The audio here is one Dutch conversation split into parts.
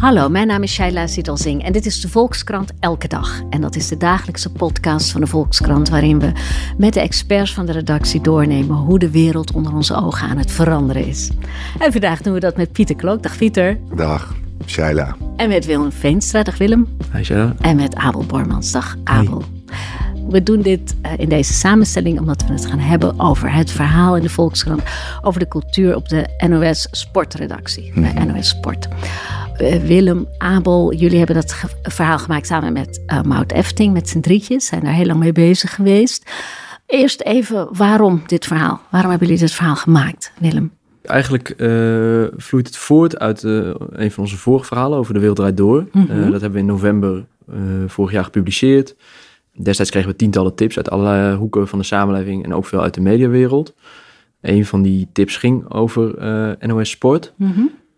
Hallo, mijn naam is Shaila Ziedelzing en dit is de Volkskrant Elke Dag. En dat is de dagelijkse podcast van de Volkskrant waarin we met de experts van de redactie doornemen hoe de wereld onder onze ogen aan het veranderen is. En vandaag doen we dat met Pieter Klok. Dag Pieter. Dag, Shaila. En met Willem Veenstra. Dag Willem. Hi Shaila. En met Abel Bormans. Dag Abel. We doen dit uh, in deze samenstelling omdat we het gaan hebben over het verhaal in de Volkskrant. Over de cultuur op de NOS Sportredactie. Bij Mhm. NOS Sport. Uh, Willem, Abel, jullie hebben dat verhaal gemaakt samen met uh, Maud Efting, met z'n drietjes. Zijn daar heel lang mee bezig geweest. Eerst even, waarom dit verhaal? Waarom hebben jullie dit verhaal gemaakt, Willem? Eigenlijk eh, vloeit het voort uit eh, een van onze vorige verhalen over de wereld draait door. Mhm. Eh, dat hebben we in november eh, vorig jaar gepubliceerd. Destijds kregen we tientallen tips uit allerlei hoeken van de samenleving en ook veel uit de mediawereld. Een van die tips ging over eh, NOS Sport.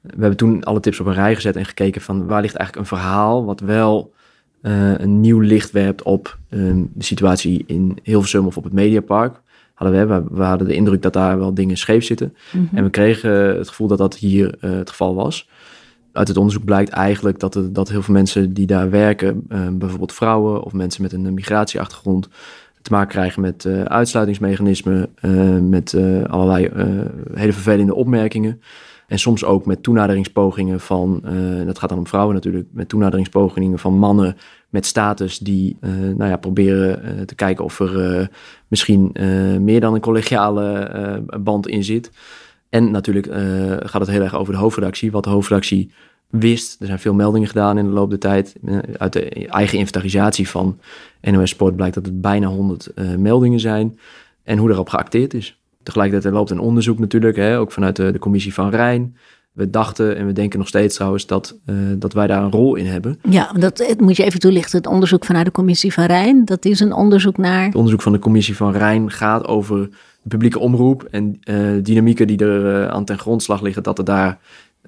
We hebben toen alle tips op een rij gezet en gekeken van waar ligt eigenlijk een verhaal wat wel eh, een nieuw licht werpt op ehm, de situatie in Hilversum of op het Mediapark. Hadden we, we, we hadden de indruk dat daar wel dingen scheef zitten. En we kregen het gevoel dat dat hier eh, het geval was. Uit het onderzoek blijkt eigenlijk dat, er, dat heel veel mensen die daar werken, eh, bijvoorbeeld vrouwen of mensen met een migratieachtergrond, te maken krijgen met eh, uitsluitingsmechanismen, eh, met eh, allerlei eh, hele vervelende opmerkingen. En soms ook met toenaderingspogingen van, eh, dat gaat dan om vrouwen natuurlijk, met toenaderingspogingen van mannen met status die eh, nou ja, proberen eh, te kijken of er misschien meer dan een collegiale band in zit. En natuurlijk gaat het heel erg over de hoofdredactie, wat de hoofdredactie wist. Er zijn veel meldingen gedaan in de loop der tijd. Uit de eigen inventarisatie van NOS Sport blijkt dat het bijna 100 eh, meldingen zijn. En hoe daarop geacteerd is. Tegelijkertijd er loopt een onderzoek natuurlijk, hè, ook vanuit de, de commissie van Rijn. We dachten en we denken nog steeds trouwens dat, uh, dat wij daar een rol in hebben. Ja, dat het moet je even toelichten. Het onderzoek vanuit de commissie van Rijn, dat is een onderzoek naar... Het onderzoek van de commissie van Rijn gaat over de publieke omroep en uh, dynamieken die er uh, aan ten grondslag liggen, dat er daar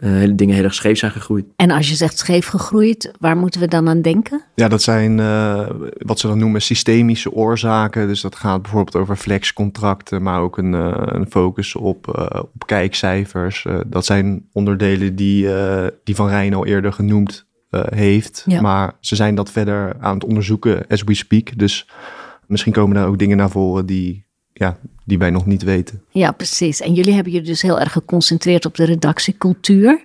uh, dingen heel erg scheef zijn gegroeid. En als je zegt scheef gegroeid, waar moeten we dan aan denken? Ja, dat zijn uh, wat ze dan noemen systemische oorzaken. Dus dat gaat bijvoorbeeld over flexcontracten, maar ook een, uh, een focus op, uh, op kijkcijfers. dat zijn onderdelen die, die Van Rijn al eerder genoemd heeft. Ja. Maar ze zijn dat verder aan het onderzoeken as we speak. Dus misschien komen daar ook dingen naar voren die, ja, die wij nog niet weten. Ja, precies. En jullie hebben je dus heel erg geconcentreerd op de redactiecultuur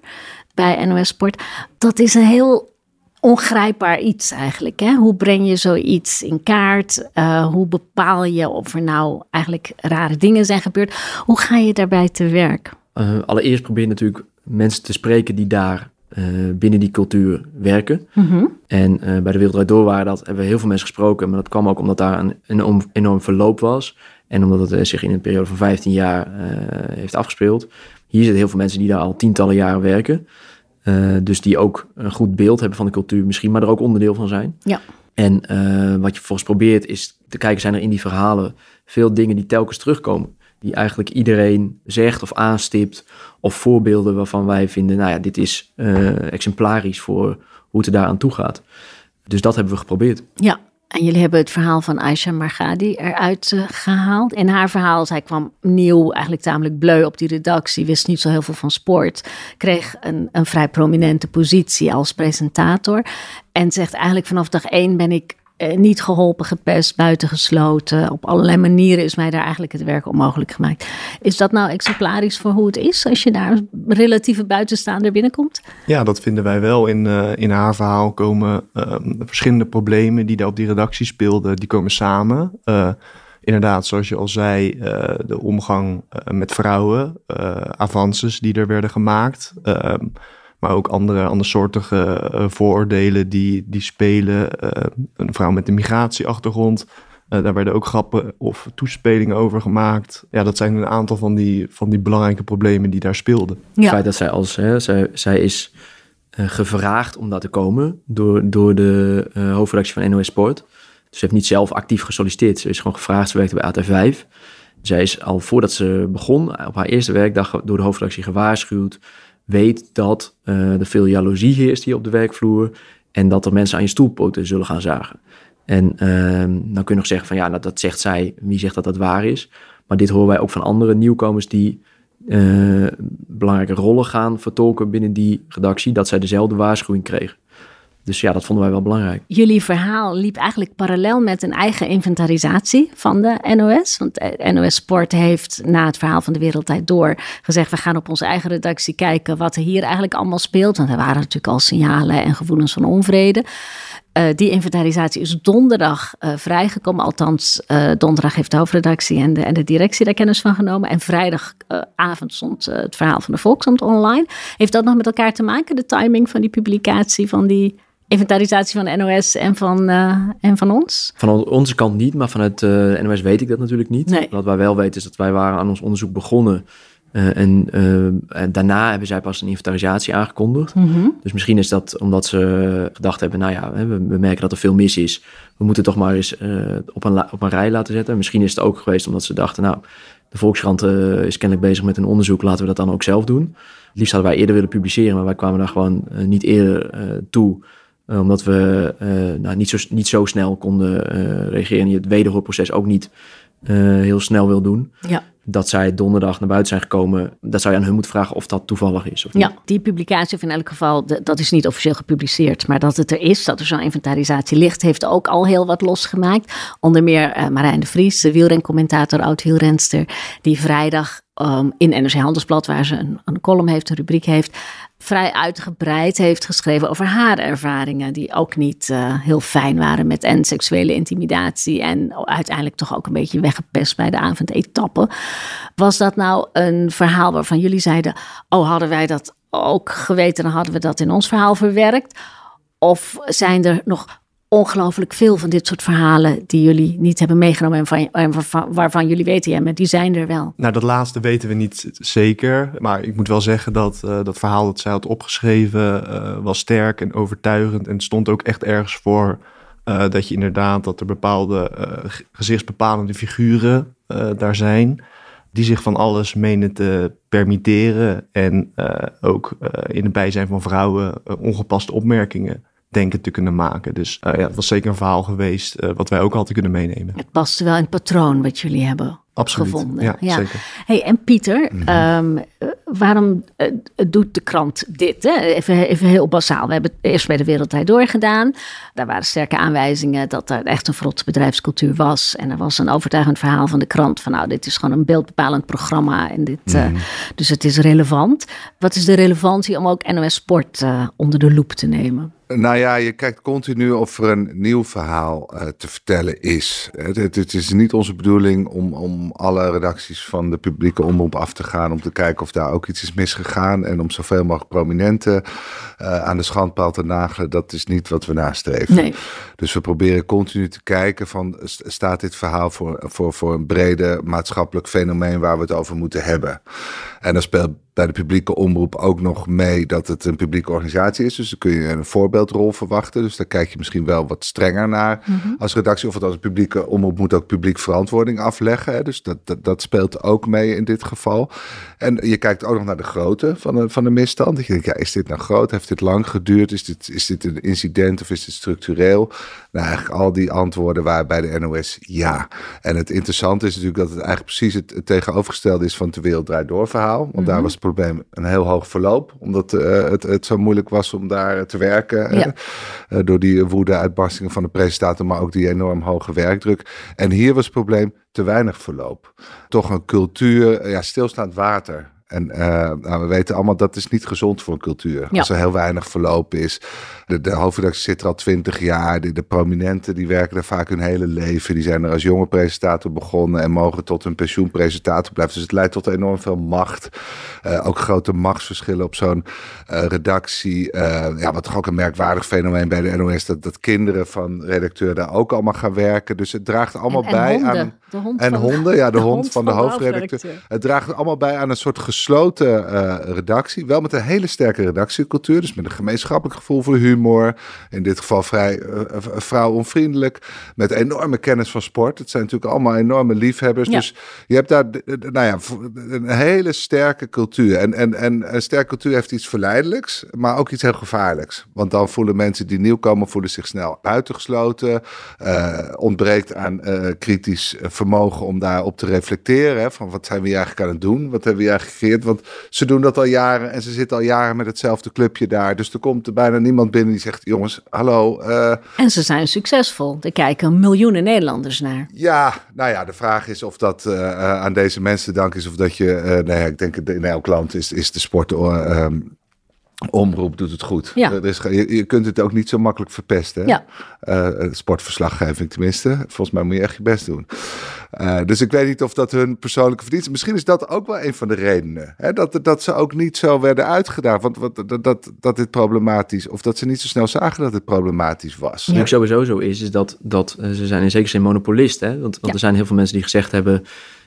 bij NOS Sport. Dat is een heel ongrijpbaar iets eigenlijk. Hè? Hoe breng je zoiets in kaart? Uh, hoe bepaal je of er nou eigenlijk rare dingen zijn gebeurd? Hoe ga je daarbij te werk? Uh, allereerst probeer je natuurlijk mensen te spreken die daar uh, binnen die cultuur werken. Mhm. Mm -hmm. En bij de Wereld Door waren dat, hebben we heel veel mensen gesproken. Maar dat kwam ook omdat daar een enorm, enorm verloop was. En omdat het zich in een periode van 15 jaar uh, heeft afgespeeld. Hier zitten heel veel mensen die daar al tientallen jaren werken. Uh, dus die ook een goed beeld hebben van de cultuur misschien, maar er ook onderdeel van zijn. Ja. En uh, wat je volgens probeert is te kijken, zijn er in die verhalen veel dingen die telkens terugkomen. Die eigenlijk iedereen zegt of aanstipt. Of voorbeelden waarvan wij vinden, nou ja, dit is exemplarisch voor hoe het er daaraan toe gaat. Dus dat hebben we geprobeerd. Ja, en jullie hebben het verhaal van Aisha Margadi eruit uh, gehaald. In haar verhaal, zij kwam nieuw, eigenlijk tamelijk bleu op die redactie, wist niet zo heel veel van sport, kreeg een, een vrij prominente positie als presentator. En zegt eigenlijk vanaf dag één ben ik uh, niet geholpen, gepest, buitengesloten. Op allerlei manieren is mij daar eigenlijk het werk onmogelijk gemaakt. Is dat nou exemplarisch voor hoe het is als je daar relatieve buitenstaander binnenkomt? Ja, dat vinden wij wel. In, uh, in haar verhaal komen uh, verschillende problemen die daar op die redactie speelden, die komen samen. Uh, inderdaad, zoals je al zei, de omgang met vrouwen, avances die er werden gemaakt. Maar ook andere, andersoortige vooroordelen die, die spelen. een vrouw met een migratieachtergrond. Uh, daar werden ook grappen of toespelingen over gemaakt. Ja, dat zijn een aantal van die, van die belangrijke problemen die daar speelden. Ja. Het feit dat zij als, hè, zij, zij is uh, gevraagd om daar te komen door, door de uh, hoofdredactie van NOS Sport. Dus ze heeft niet zelf actief gesolliciteerd. Ze is gewoon gevraagd, ze werkte bij AT5. Zij is al voordat ze begon, op haar eerste werkdag, door de hoofdredactie gewaarschuwd. Weet dat uh, er veel jaloezie heerst hier op de werkvloer. En dat er mensen aan je stoelpoten zullen gaan zagen. En uh, dan kun je nog zeggen van ja, nou, dat zegt zij. Wie zegt dat dat waar is? Maar dit horen wij ook van andere nieuwkomers die uh, belangrijke rollen gaan vertolken binnen die redactie. Dat zij dezelfde waarschuwing kregen. Dus ja, dat vonden wij wel belangrijk. Jullie verhaal liep eigenlijk parallel met een eigen inventarisatie van de NOS. Want NOS Sport heeft na het verhaal van de Wereldtijd door gezegd: we gaan op onze eigen redactie kijken wat er hier eigenlijk allemaal speelt. Want er waren natuurlijk al signalen en gevoelens van onvrede. Uh, die inventarisatie is donderdag uh, vrijgekomen. Althans, donderdag heeft de hoofdredactie en de, en de directie daar kennis van genomen. En vrijdagavond stond het verhaal van de Volkskrant online. Heeft dat nog met elkaar te maken, de timing van die publicatie van die inventarisatie van NOS en van, en van ons? Van onze kant niet, maar vanuit de NOS weet ik dat natuurlijk niet. Nee. Wat wij wel weten is dat wij waren aan ons onderzoek begonnen uh, en, en, daarna hebben zij pas een inventarisatie aangekondigd. Mm -hmm. Dus misschien is dat omdat ze gedacht hebben, nou ja, we, we, merken dat er veel mis is. We moeten toch maar eens op, een op een rij laten zetten. Misschien is het ook geweest omdat ze dachten, nou, de Volkskrant is kennelijk bezig met een onderzoek, laten we dat dan ook zelf doen. Het liefst hadden wij eerder willen publiceren, maar wij kwamen daar gewoon niet eerder toe. Omdat we nou, niet, zo, niet zo snel konden reageren en je het wederhoorproces ook niet heel snel wil doen. Ja dat zij donderdag naar buiten zijn gekomen, dat zou je aan hun moeten vragen of dat toevallig is. Of niet. Ja, die publicatie, of in elk geval, dat is niet officieel gepubliceerd, maar dat het er is, dat er zo'n inventarisatie ligt, heeft ook al heel wat losgemaakt. Onder meer uh, Marijn de Vries, de wielrencommentator, oud-wielrenster, die vrijdag um, in NRC Handelsblad, waar ze een, een column heeft, een rubriek heeft, vrij uitgebreid heeft geschreven over haar ervaringen, die ook niet uh, heel fijn waren met en seksuele intimidatie en uiteindelijk toch ook een beetje weggepest bij de avondetappe. Was dat nou een verhaal waarvan jullie zeiden, oh hadden wij dat ook geweten, dan hadden we dat in ons verhaal verwerkt? Of zijn er nog ongelooflijk veel van dit soort verhalen die jullie niet hebben meegenomen en, van, waarvan, jullie weten, ja, maar die zijn er wel. Nou, dat laatste weten we niet zeker. Maar ik moet wel zeggen dat uh, dat verhaal dat zij had opgeschreven uh, was sterk en overtuigend en stond ook echt ergens voor uh, dat je inderdaad dat er bepaalde gezichtsbepalende figuren daar zijn die zich van alles menen te permitteren en ook in het bijzijn van vrouwen ongepaste opmerkingen denken te kunnen maken. Dus uh, ja, het was zeker een verhaal geweest uh, wat wij ook altijd kunnen meenemen. Het past wel in het patroon wat jullie hebben Absoluut. gevonden. Ja, ja. zeker. Hey, en Pieter, mm -hmm. um, waarom uh, doet de krant dit? Hè? Even, even heel basaal. We hebben het eerst bij de Wereldtijd doorgedaan. Daar waren sterke aanwijzingen dat er echt een verrotte bedrijfscultuur was. En er was een overtuigend verhaal van de krant van nou, dit is gewoon een beeldbepalend programma. En dit, mm -hmm. dus het is relevant. Wat is de relevantie om ook NOS Sport onder de loep te nemen? Nou ja, je kijkt continu of er een nieuw verhaal uh, te vertellen is. Het, het, het, is niet onze bedoeling om, om alle redacties van de publieke omroep af te gaan. Om te kijken of daar ook iets is misgegaan. En om zoveel mogelijk prominenten uh, aan de schandpaal te nagelen. Dat is niet wat we nastreven. Nee. Dus we proberen continu te kijken van staat dit verhaal voor, voor, voor een brede maatschappelijk fenomeen waar we het over moeten hebben. En dan speelt bij de publieke omroep ook nog mee dat het een publieke organisatie is. Dus dan kun je een voorbeeldrol verwachten. Dus daar kijk je misschien wel wat strenger naar mm -hmm. als redactie. Of het als publieke omroep moet ook publiek verantwoording afleggen. Dus dat, dat, dat, speelt ook mee in dit geval. En je kijkt ook nog naar de grootte van de, van de misstand. Dat je denkt, ja, is dit nou groot? Heeft dit lang geduurd? Is dit, is dit een incident of is dit structureel? Nou, eigenlijk al die antwoorden waren bij de NOS ja. En het interessante is natuurlijk dat het eigenlijk precies het, het tegenovergestelde is van het De Wereld Draait Door verhaal. Want mm -hmm. daar was het probleem een heel hoog verloop. Omdat uh, het, het zo moeilijk was om daar te werken. Ja. Uh, door die woede uitbarstingen van de presentator, maar ook die enorm hoge werkdruk. En hier was het probleem te weinig verloop. Toch een cultuur, ja, stilstaand water. En uh, nou, we weten allemaal dat is niet gezond voor een cultuur. Ja. Als er heel weinig verloop is. De, de hoofdredactie zit er al twintig jaar. De, de, prominenten die werken er vaak hun hele leven. Die zijn er als jonge presentator begonnen en mogen tot hun pensioen presentator blijven. Dus het leidt tot enorm veel macht. Uh, ook grote machtsverschillen op zo'n uh, redactie. ja, wat toch ook een merkwaardig fenomeen bij de NOS. Dat, dat kinderen van redacteur daar ook allemaal gaan werken. Dus het draagt allemaal en, en bij honden. aan... De hond en van- honden, ja, de, de hond, hond van de van de hoofdredacteur. hoofdredacteur. Het draagt allemaal bij aan een soort gesloten eh, redactie. Wel met een hele sterke redactiecultuur. Dus met een gemeenschappelijk gevoel voor humor. In dit geval vrij eh, eh, vrouwonvriendelijk. Met enorme kennis van sport. Het zijn natuurlijk allemaal enorme liefhebbers. Ja. Dus je hebt daar nou ja, een hele sterke cultuur. En, en, en een sterke cultuur heeft iets verleidelijks, maar ook iets heel gevaarlijks. Want dan voelen mensen die nieuw komen, voelen zich snel buitengesloten. eh, ontbreekt aan kritisch vermogen om daarop te reflecteren. Hè, van wat zijn we hier eigenlijk aan het doen? Wat hebben we hier eigenlijk gecreëerd? Want ze doen dat al jaren en ze zitten al jaren met hetzelfde clubje daar. Dus er komt er bijna niemand binnen die zegt: jongens, hallo. eh, En ze zijn succesvol. Er kijken miljoenen Nederlanders naar. ja, nou ja, de vraag is of dat eh, eh, aan deze mensen te danken is. Of dat je, nee, ik denk in elk land is, is de sport. eh, ehm, Omroep doet het goed. Ja. Er is, je, je kunt het ook niet zo makkelijk verpesten. hè? Ja. Eh, sportverslaggeving tenminste. Volgens mij moet je echt je best doen. Eh, dus ik weet niet of dat hun persoonlijke verdienste... Misschien is dat ook wel een van de redenen. Hè? Dat, dat ze ook niet zo werden uitgedaan. Want wat, dat, dat, dat dit problematisch... Of dat ze niet zo snel zagen dat het problematisch was. Wat ook sowieso zo is, is dat, dat eh, ze zijn in zekere zin monopolist. Hè? Want, want Ja. er zijn heel veel mensen die gezegd hebben...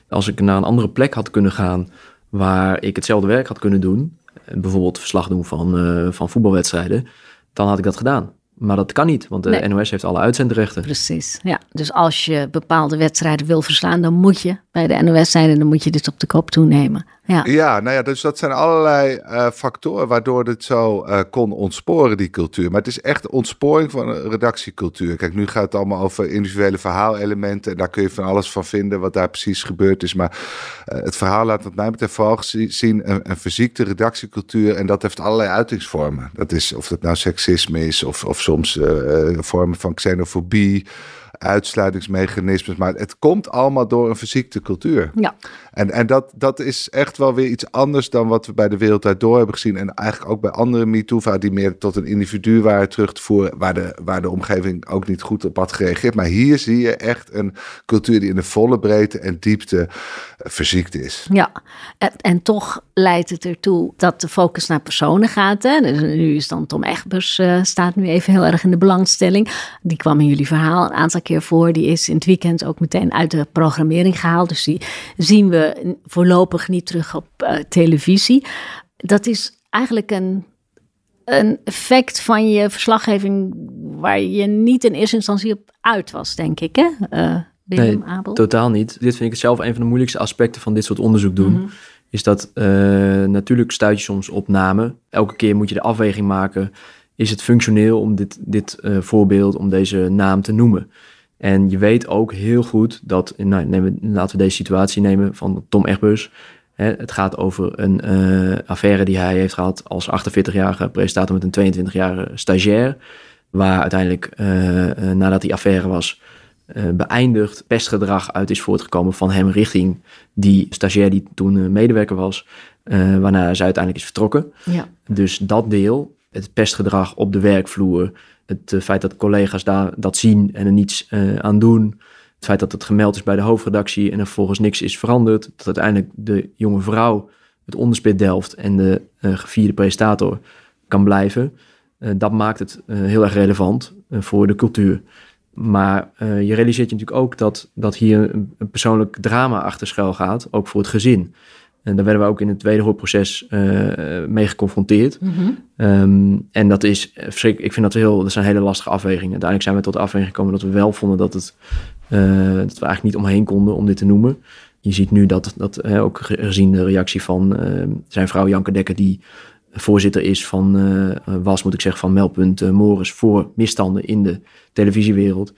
als ik naar een andere plek had kunnen gaan... waar ik hetzelfde werk had kunnen doen... bijvoorbeeld verslag doen van, eh, van voetbalwedstrijden... dan had ik dat gedaan. Maar dat kan niet, want de Nee. NOS heeft alle uitzendrechten. Precies. Ja. Dus als je bepaalde wedstrijden wil verslaan, dan moet je bij de NOS zijn en dan moet je dit op de kop toenemen. Ja. Ja, nou ja, dus dat zijn allerlei eh, factoren waardoor dit zo eh, kon ontsporen, die cultuur. Maar het is echt ontsporing van een redactiecultuur. Kijk, nu gaat het allemaal over individuele verhaalelementen. En daar kun je van alles van vinden wat daar precies gebeurd is. Maar eh, het verhaal laat wat mij betreft vooral zie- zien een, een verziekte redactiecultuur. En dat heeft allerlei uitingsvormen. Dat is of dat nou seksisme is of, of soms vormen van xenofobie. Uitsluitingsmechanismes, maar het komt allemaal door een verziekte cultuur. Ja. En, en dat, dat is echt wel weer iets anders dan wat we bij de Wereld Draait Door hebben gezien. En eigenlijk ook bij andere MeToo-verhalen die meer tot een individu waren terug te voeren. Waar de, waar de omgeving ook niet goed op had gereageerd. Maar hier zie je echt een cultuur die in de volle breedte en diepte eh, verziekt is. Ja, en, en toch leidt het ertoe dat de focus naar personen gaat. Hè? Dus nu is dan Tom Egbers, eh, staat nu even heel erg in de belangstelling. Die kwam in jullie verhaal een aantal keer voor. Die is in het weekend ook meteen uit de programmering gehaald. Dus die zien we voorlopig niet terug op eh, televisie. Dat is eigenlijk een, een effect van je verslaggeving waar je niet in eerste instantie op uit was, denk ik. Hè? Willem Nee, Abel. Totaal niet. Dit vind ik zelf een van de moeilijkste aspecten van dit soort onderzoek doen. Mhm. Is dat eh, natuurlijk stuit je soms op namen. Elke keer moet je de afweging maken. Is het functioneel om dit, dit voorbeeld, om deze naam te noemen? En je weet ook heel goed dat, nou, laten we deze situatie nemen van Tom Egbers. Hè, het gaat over een eh, affaire die hij heeft gehad als 48-jarige presentator met een 22-jarige stagiair. Waar uiteindelijk, eh, eh, nadat die affaire was beëindigd, pestgedrag uit is voortgekomen van hem richting die stagiair die toen medewerker was. waarna zij uiteindelijk is vertrokken. Ja. Dus dat deel, het pestgedrag op de werkvloer, het eh, feit dat collega's daar dat zien en er niets eh, aan doen, het feit dat het gemeld is bij de hoofdredactie en er volgens niks is veranderd, dat uiteindelijk de jonge vrouw het onderspit delft en de eh, gevierde presentator kan blijven, dat maakt het heel erg relevant voor de cultuur. Maar je realiseert je natuurlijk ook dat, dat hier een, een persoonlijk drama achter schuil gaat, ook voor het gezin. En daar werden we ook in het wederhoorproces eh, eh, mee geconfronteerd. Ehm, en dat is verschrikkelijk. Ik vind dat heel, dat zijn hele lastige afwegingen. Uiteindelijk zijn we tot de afweging gekomen dat we wel vonden dat, het, eh, dat we eigenlijk niet omheen konden om dit te noemen. Je ziet nu dat, dat ook ge- gezien de reactie van eh, zijn vrouw Janke Dekker, die voorzitter is van, eh, was moet ik zeggen, van Meldpunt eh, Morris voor misstanden in de televisiewereld.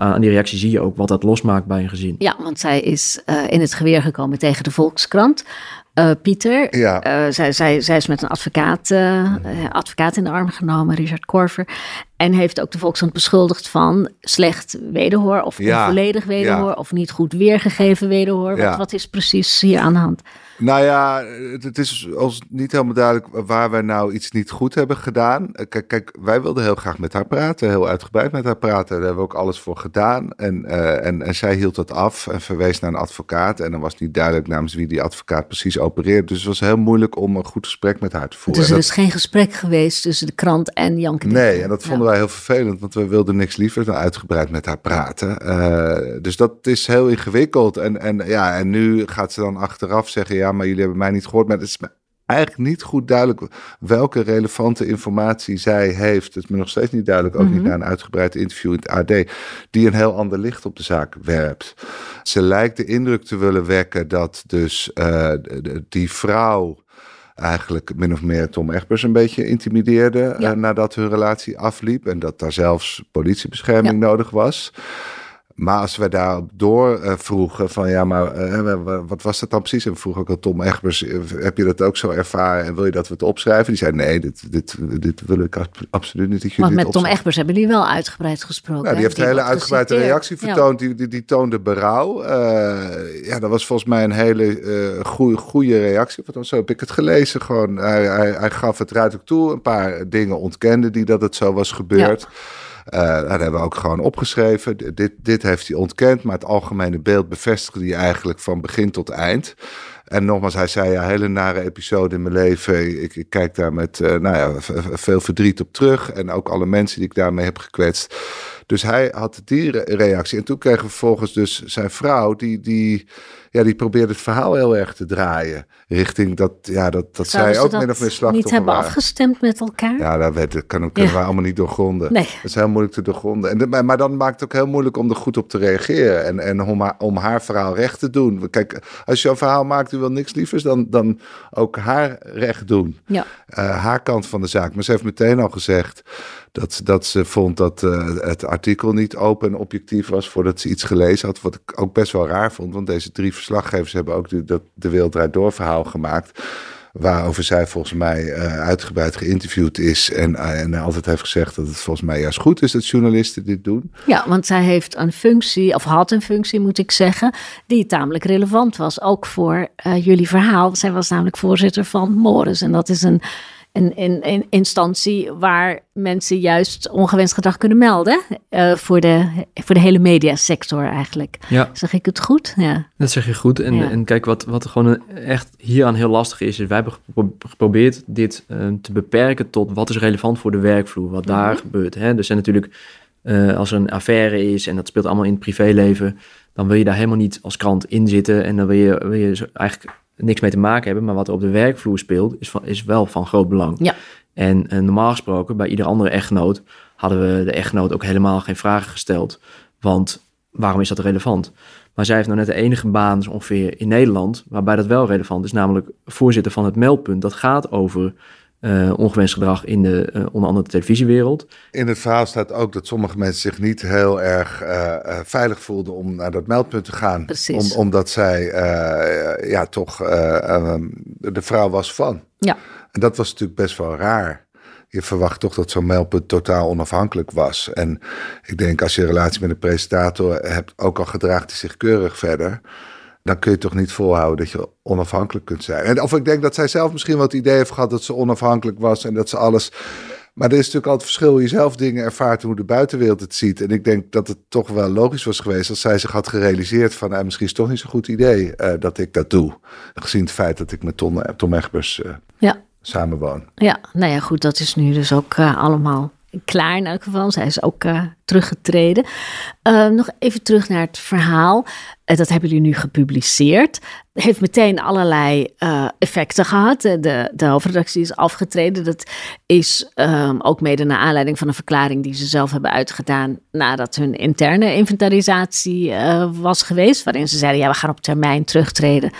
Aan die reactie zie je ook wat dat losmaakt bij een gezin. Ja, want zij is eh, in het geweer gekomen tegen de Volkskrant. Eh, Pieter, Ja. eh, zij, zij, zij is met een advocaat, eh, advocaat in de arm genomen, Richard Korver. En heeft ook de Volkskrant beschuldigd van slecht wederhoor of Ja, onvolledig wederhoor ja. of niet goed weergegeven wederhoor. Wat, wat is precies hier aan de hand? Nou ja, het, het is ons niet helemaal duidelijk waar wij nou iets niet goed hebben gedaan. Kijk, kijk, wij wilden heel graag met haar praten, heel uitgebreid met haar praten. Daar hebben we ook alles voor gedaan. En, en, en zij hield dat af en verwees naar een advocaat. En dan was niet duidelijk namens wie die advocaat precies opereert. Dus het was heel moeilijk om een goed gesprek met haar te voeren. Dus er Dat- is geen gesprek geweest tussen de krant en Janke Nee, en dat Ja. vonden wij heel vervelend, want we wilden niks liever dan uitgebreid met haar praten. Uh, dus dat is heel ingewikkeld. En, en, ja, en nu gaat ze dan achteraf zeggen: ja, maar jullie hebben mij niet gehoord. Maar het is eigenlijk niet goed duidelijk welke relevante informatie zij heeft. Het is me nog steeds niet duidelijk, ook niet mhm. na een uitgebreid interview in het AD, die een heel ander licht op de zaak werpt. Ze lijkt de indruk te willen wekken dat dus uh, die vrouw eigenlijk min of meer Tom Egbers een beetje intimideerde ja. uh, nadat hun relatie afliep en dat daar zelfs politiebescherming nodig was. Maar als we daarop door uh, vroegen van ja, maar uh, wat was dat dan precies? En we vroegen ook aan Tom Egbers, eh, heb je dat ook zo ervaren en wil je dat we het opschrijven? Die zei nee, dit, dit, dit wil ik absoluut niet. Dat Want met Tom Egbers hebben jullie wel uitgebreid gesproken. Ja, die heeft een hele uitgebreide reactie vertoond. Die, die, die, toonde berouw. Uh, ja, dat was volgens mij een hele goede, goede reactie. Want zo heb ik het gelezen. Gewoon, hij, hij, hij gaf het ruidelijk toe. Een paar dingen ontkende die dat het zo was gebeurd. Ja. Uh, dat hebben we ook gewoon opgeschreven. Dit, dit heeft hij ontkend, maar het algemene beeld bevestigde hij eigenlijk van begin tot eind. En nogmaals, hij zei ja, hele nare episode in mijn leven. Ik, kijk daar met uh, nou ja, veel verdriet op terug. En ook alle mensen die ik daarmee heb gekwetst. Dus hij had die reactie. En toen kregen we vervolgens dus zijn vrouw, die, die, ja, die probeerde het verhaal heel erg te draaien. Richting dat, ja, dat, dat zij ook min of meer slachtoffer niet hebben afgestemd met elkaar? Ja, dat, weet, dat kan, kunnen we allemaal niet doorgronden. Nee. Dat is heel moeilijk te doorgronden. En de, maar dan maakt het ook heel moeilijk om er goed op te reageren. En, en om, haar, om haar verhaal recht te doen. Kijk, als je een verhaal maakt, u wil niks lievers dan, dan ook haar recht doen. Ja. Uh, haar kant van de zaak. Maar ze heeft meteen al gezegd dat, dat ze vond dat uh, het artikel niet open en objectief was voordat ze iets gelezen had. Wat ik ook best wel raar vond, want deze drie verslaggevers hebben ook de, de, Door verhaal gemaakt. Waarover zij volgens mij uh, uitgebreid geïnterviewd is. En, uh, en altijd heeft gezegd dat het volgens mij juist goed is dat journalisten dit doen. Ja, want zij heeft een functie, of had een functie moet ik zeggen, die tamelijk relevant was. Ook voor jullie verhaal. Zij was namelijk voorzitter van Morris. En dat is een een, een, een instantie waar mensen juist ongewenst gedrag kunnen melden. Uh, voor, de, voor de hele mediasector eigenlijk. Ja. Zeg ik het goed? Ja. Dat zeg je goed. En, en kijk, wat, wat gewoon echt hieraan heel lastig is, is wij hebben geprobeerd dit uh, te beperken tot wat is relevant voor de werkvloer, wat daar mhm. gebeurt. Hè? Er zijn natuurlijk, uh, als er een affaire is en dat speelt allemaal in het privéleven, dan wil je daar helemaal niet als krant in zitten en dan wil je, wil je eigenlijk niks mee te maken hebben. Maar wat er op de werkvloer speelt, is, van, is wel van groot belang. Ja. En, en normaal gesproken, bij ieder andere echtgenoot, hadden we de echtgenoot ook helemaal geen vragen gesteld. Want waarom is dat relevant? Maar zij heeft nou net de enige baan dus ongeveer in Nederland waarbij dat wel relevant is, namelijk voorzitter van het meldpunt. Dat gaat over uh, ongewenst gedrag in de, uh, onder andere de televisiewereld. In het verhaal staat ook dat sommige mensen zich niet heel erg uh, veilig voelden om naar dat meldpunt te gaan. Om, omdat zij ja, toch ehm, de vrouw was van. Ja. En dat was natuurlijk best wel raar. Je verwacht toch dat zo'n meldpunt totaal onafhankelijk was. En ik denk als je een relatie met een presentator hebt, ook al gedraagt hij zich keurig verder dan kun je toch niet volhouden dat je onafhankelijk kunt zijn. En, of ik denk dat zij zelf misschien wel het idee heeft gehad dat ze onafhankelijk was en dat ze alles. Maar er is natuurlijk altijd verschil hoe je zelf dingen ervaart en hoe de buitenwereld het ziet. En ik denk dat het toch wel logisch was geweest als zij zich had gerealiseerd van nou, misschien is het toch niet zo'n goed idee uh, dat ik dat doe. Gezien het feit dat ik met Tom, Tom Egbers uh, ja. samenwoon. Ja, nou ja, goed, dat is nu dus ook uh, allemaal klaar in elk geval. Zij is ook uh, teruggetreden. Uh, nog even terug naar het verhaal. Uh, dat hebben jullie nu gepubliceerd. Heeft meteen allerlei effecten gehad. De, de hoofdredactie is afgetreden. Dat is um, ook mede naar aanleiding van een verklaring die ze zelf hebben uitgedaan. nadat hun interne inventarisatie was geweest. Waarin ze zeiden: ja, we gaan op termijn terugtreden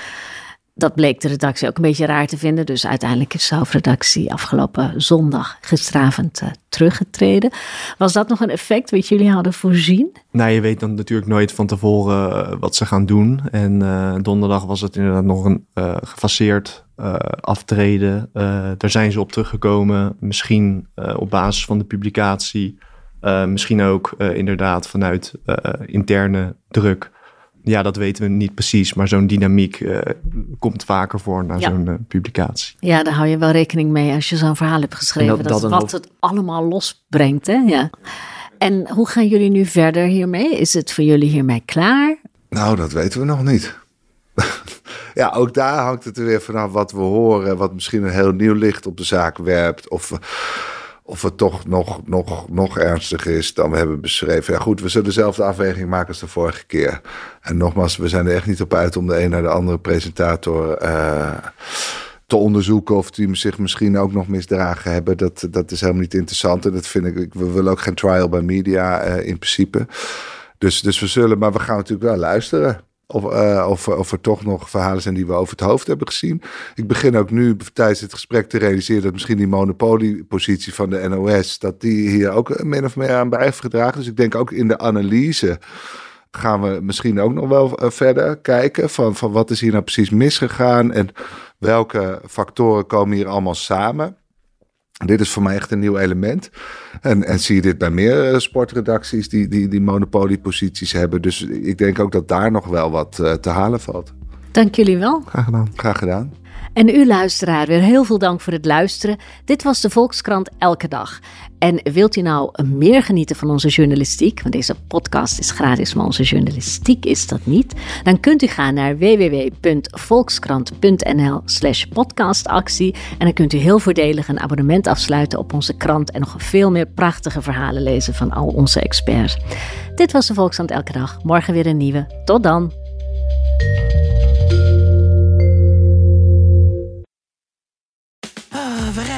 dat bleek de redactie ook een beetje raar te vinden. Dus uiteindelijk is de hoofdredactie afgelopen zondag gisteravond uh, teruggetreden. Was dat nog een effect wat jullie hadden voorzien? Nou, je weet dan natuurlijk nooit van tevoren uh, wat ze gaan doen. En uh, donderdag was het inderdaad nog een gefaseerd aftreden. daar zijn ze op teruggekomen. Misschien op basis van de publicatie. misschien ook inderdaad vanuit interne druk ja, dat weten we niet precies, maar zo'n dynamiek uh, komt vaker voor na zo'n uh, publicatie. Ja, daar hou je wel rekening mee als je zo'n verhaal hebt geschreven. Dat, dat, dat wat het allemaal losbrengt, hè? Ja. En hoe gaan jullie nu verder hiermee? Is het voor jullie hiermee klaar? Nou, dat weten we nog niet. ja, ook daar hangt het er weer vanaf wat we horen, wat misschien een heel nieuw licht op de zaak werpt. Of of het toch nog, nog, nog ernstiger is dan we hebben beschreven. Ja, goed, we zullen dezelfde afweging maken als de vorige keer. En nogmaals, we zijn er echt niet op uit om de een naar de andere presentator uh, te onderzoeken of die zich misschien ook nog misdragen hebben. Dat, dat is helemaal niet interessant. En dat vind ik, we willen ook geen trial by media uh, in principe. Dus, dus we zullen, maar we gaan natuurlijk wel luisteren. Of, uh, of, of, er toch nog verhalen zijn die we over het hoofd hebben gezien. Ik begin ook nu tijdens het gesprek te realiseren dat misschien die monopoliepositie van de NOS, dat die hier ook min of meer aan bij heeft gedragen. Dus ik denk ook in de analyse gaan we misschien ook nog wel verder kijken van, van wat is hier nou precies misgegaan en welke factoren komen hier allemaal samen. Dit is voor mij echt een nieuw element. En, en zie je dit bij meer sportredacties die, die, die monopolieposities hebben. Dus ik denk ook dat daar nog wel wat uh, te halen valt. Dank jullie wel. Graag gedaan. Graag gedaan. En u luisteraar, weer heel veel dank voor het luisteren. Dit was de Volkskrant Elke Dag. En wilt u nou meer genieten van onze journalistiek, want deze podcast is gratis, maar onze journalistiek is dat niet, dan kunt u gaan naar www.volkskrant.nl slash podcastactie en dan kunt u heel voordelig een abonnement afsluiten op onze krant en nog veel meer prachtige verhalen lezen van al onze experts. Dit was de Volkskrant Elke Dag. Morgen weer een nieuwe. Tot dan!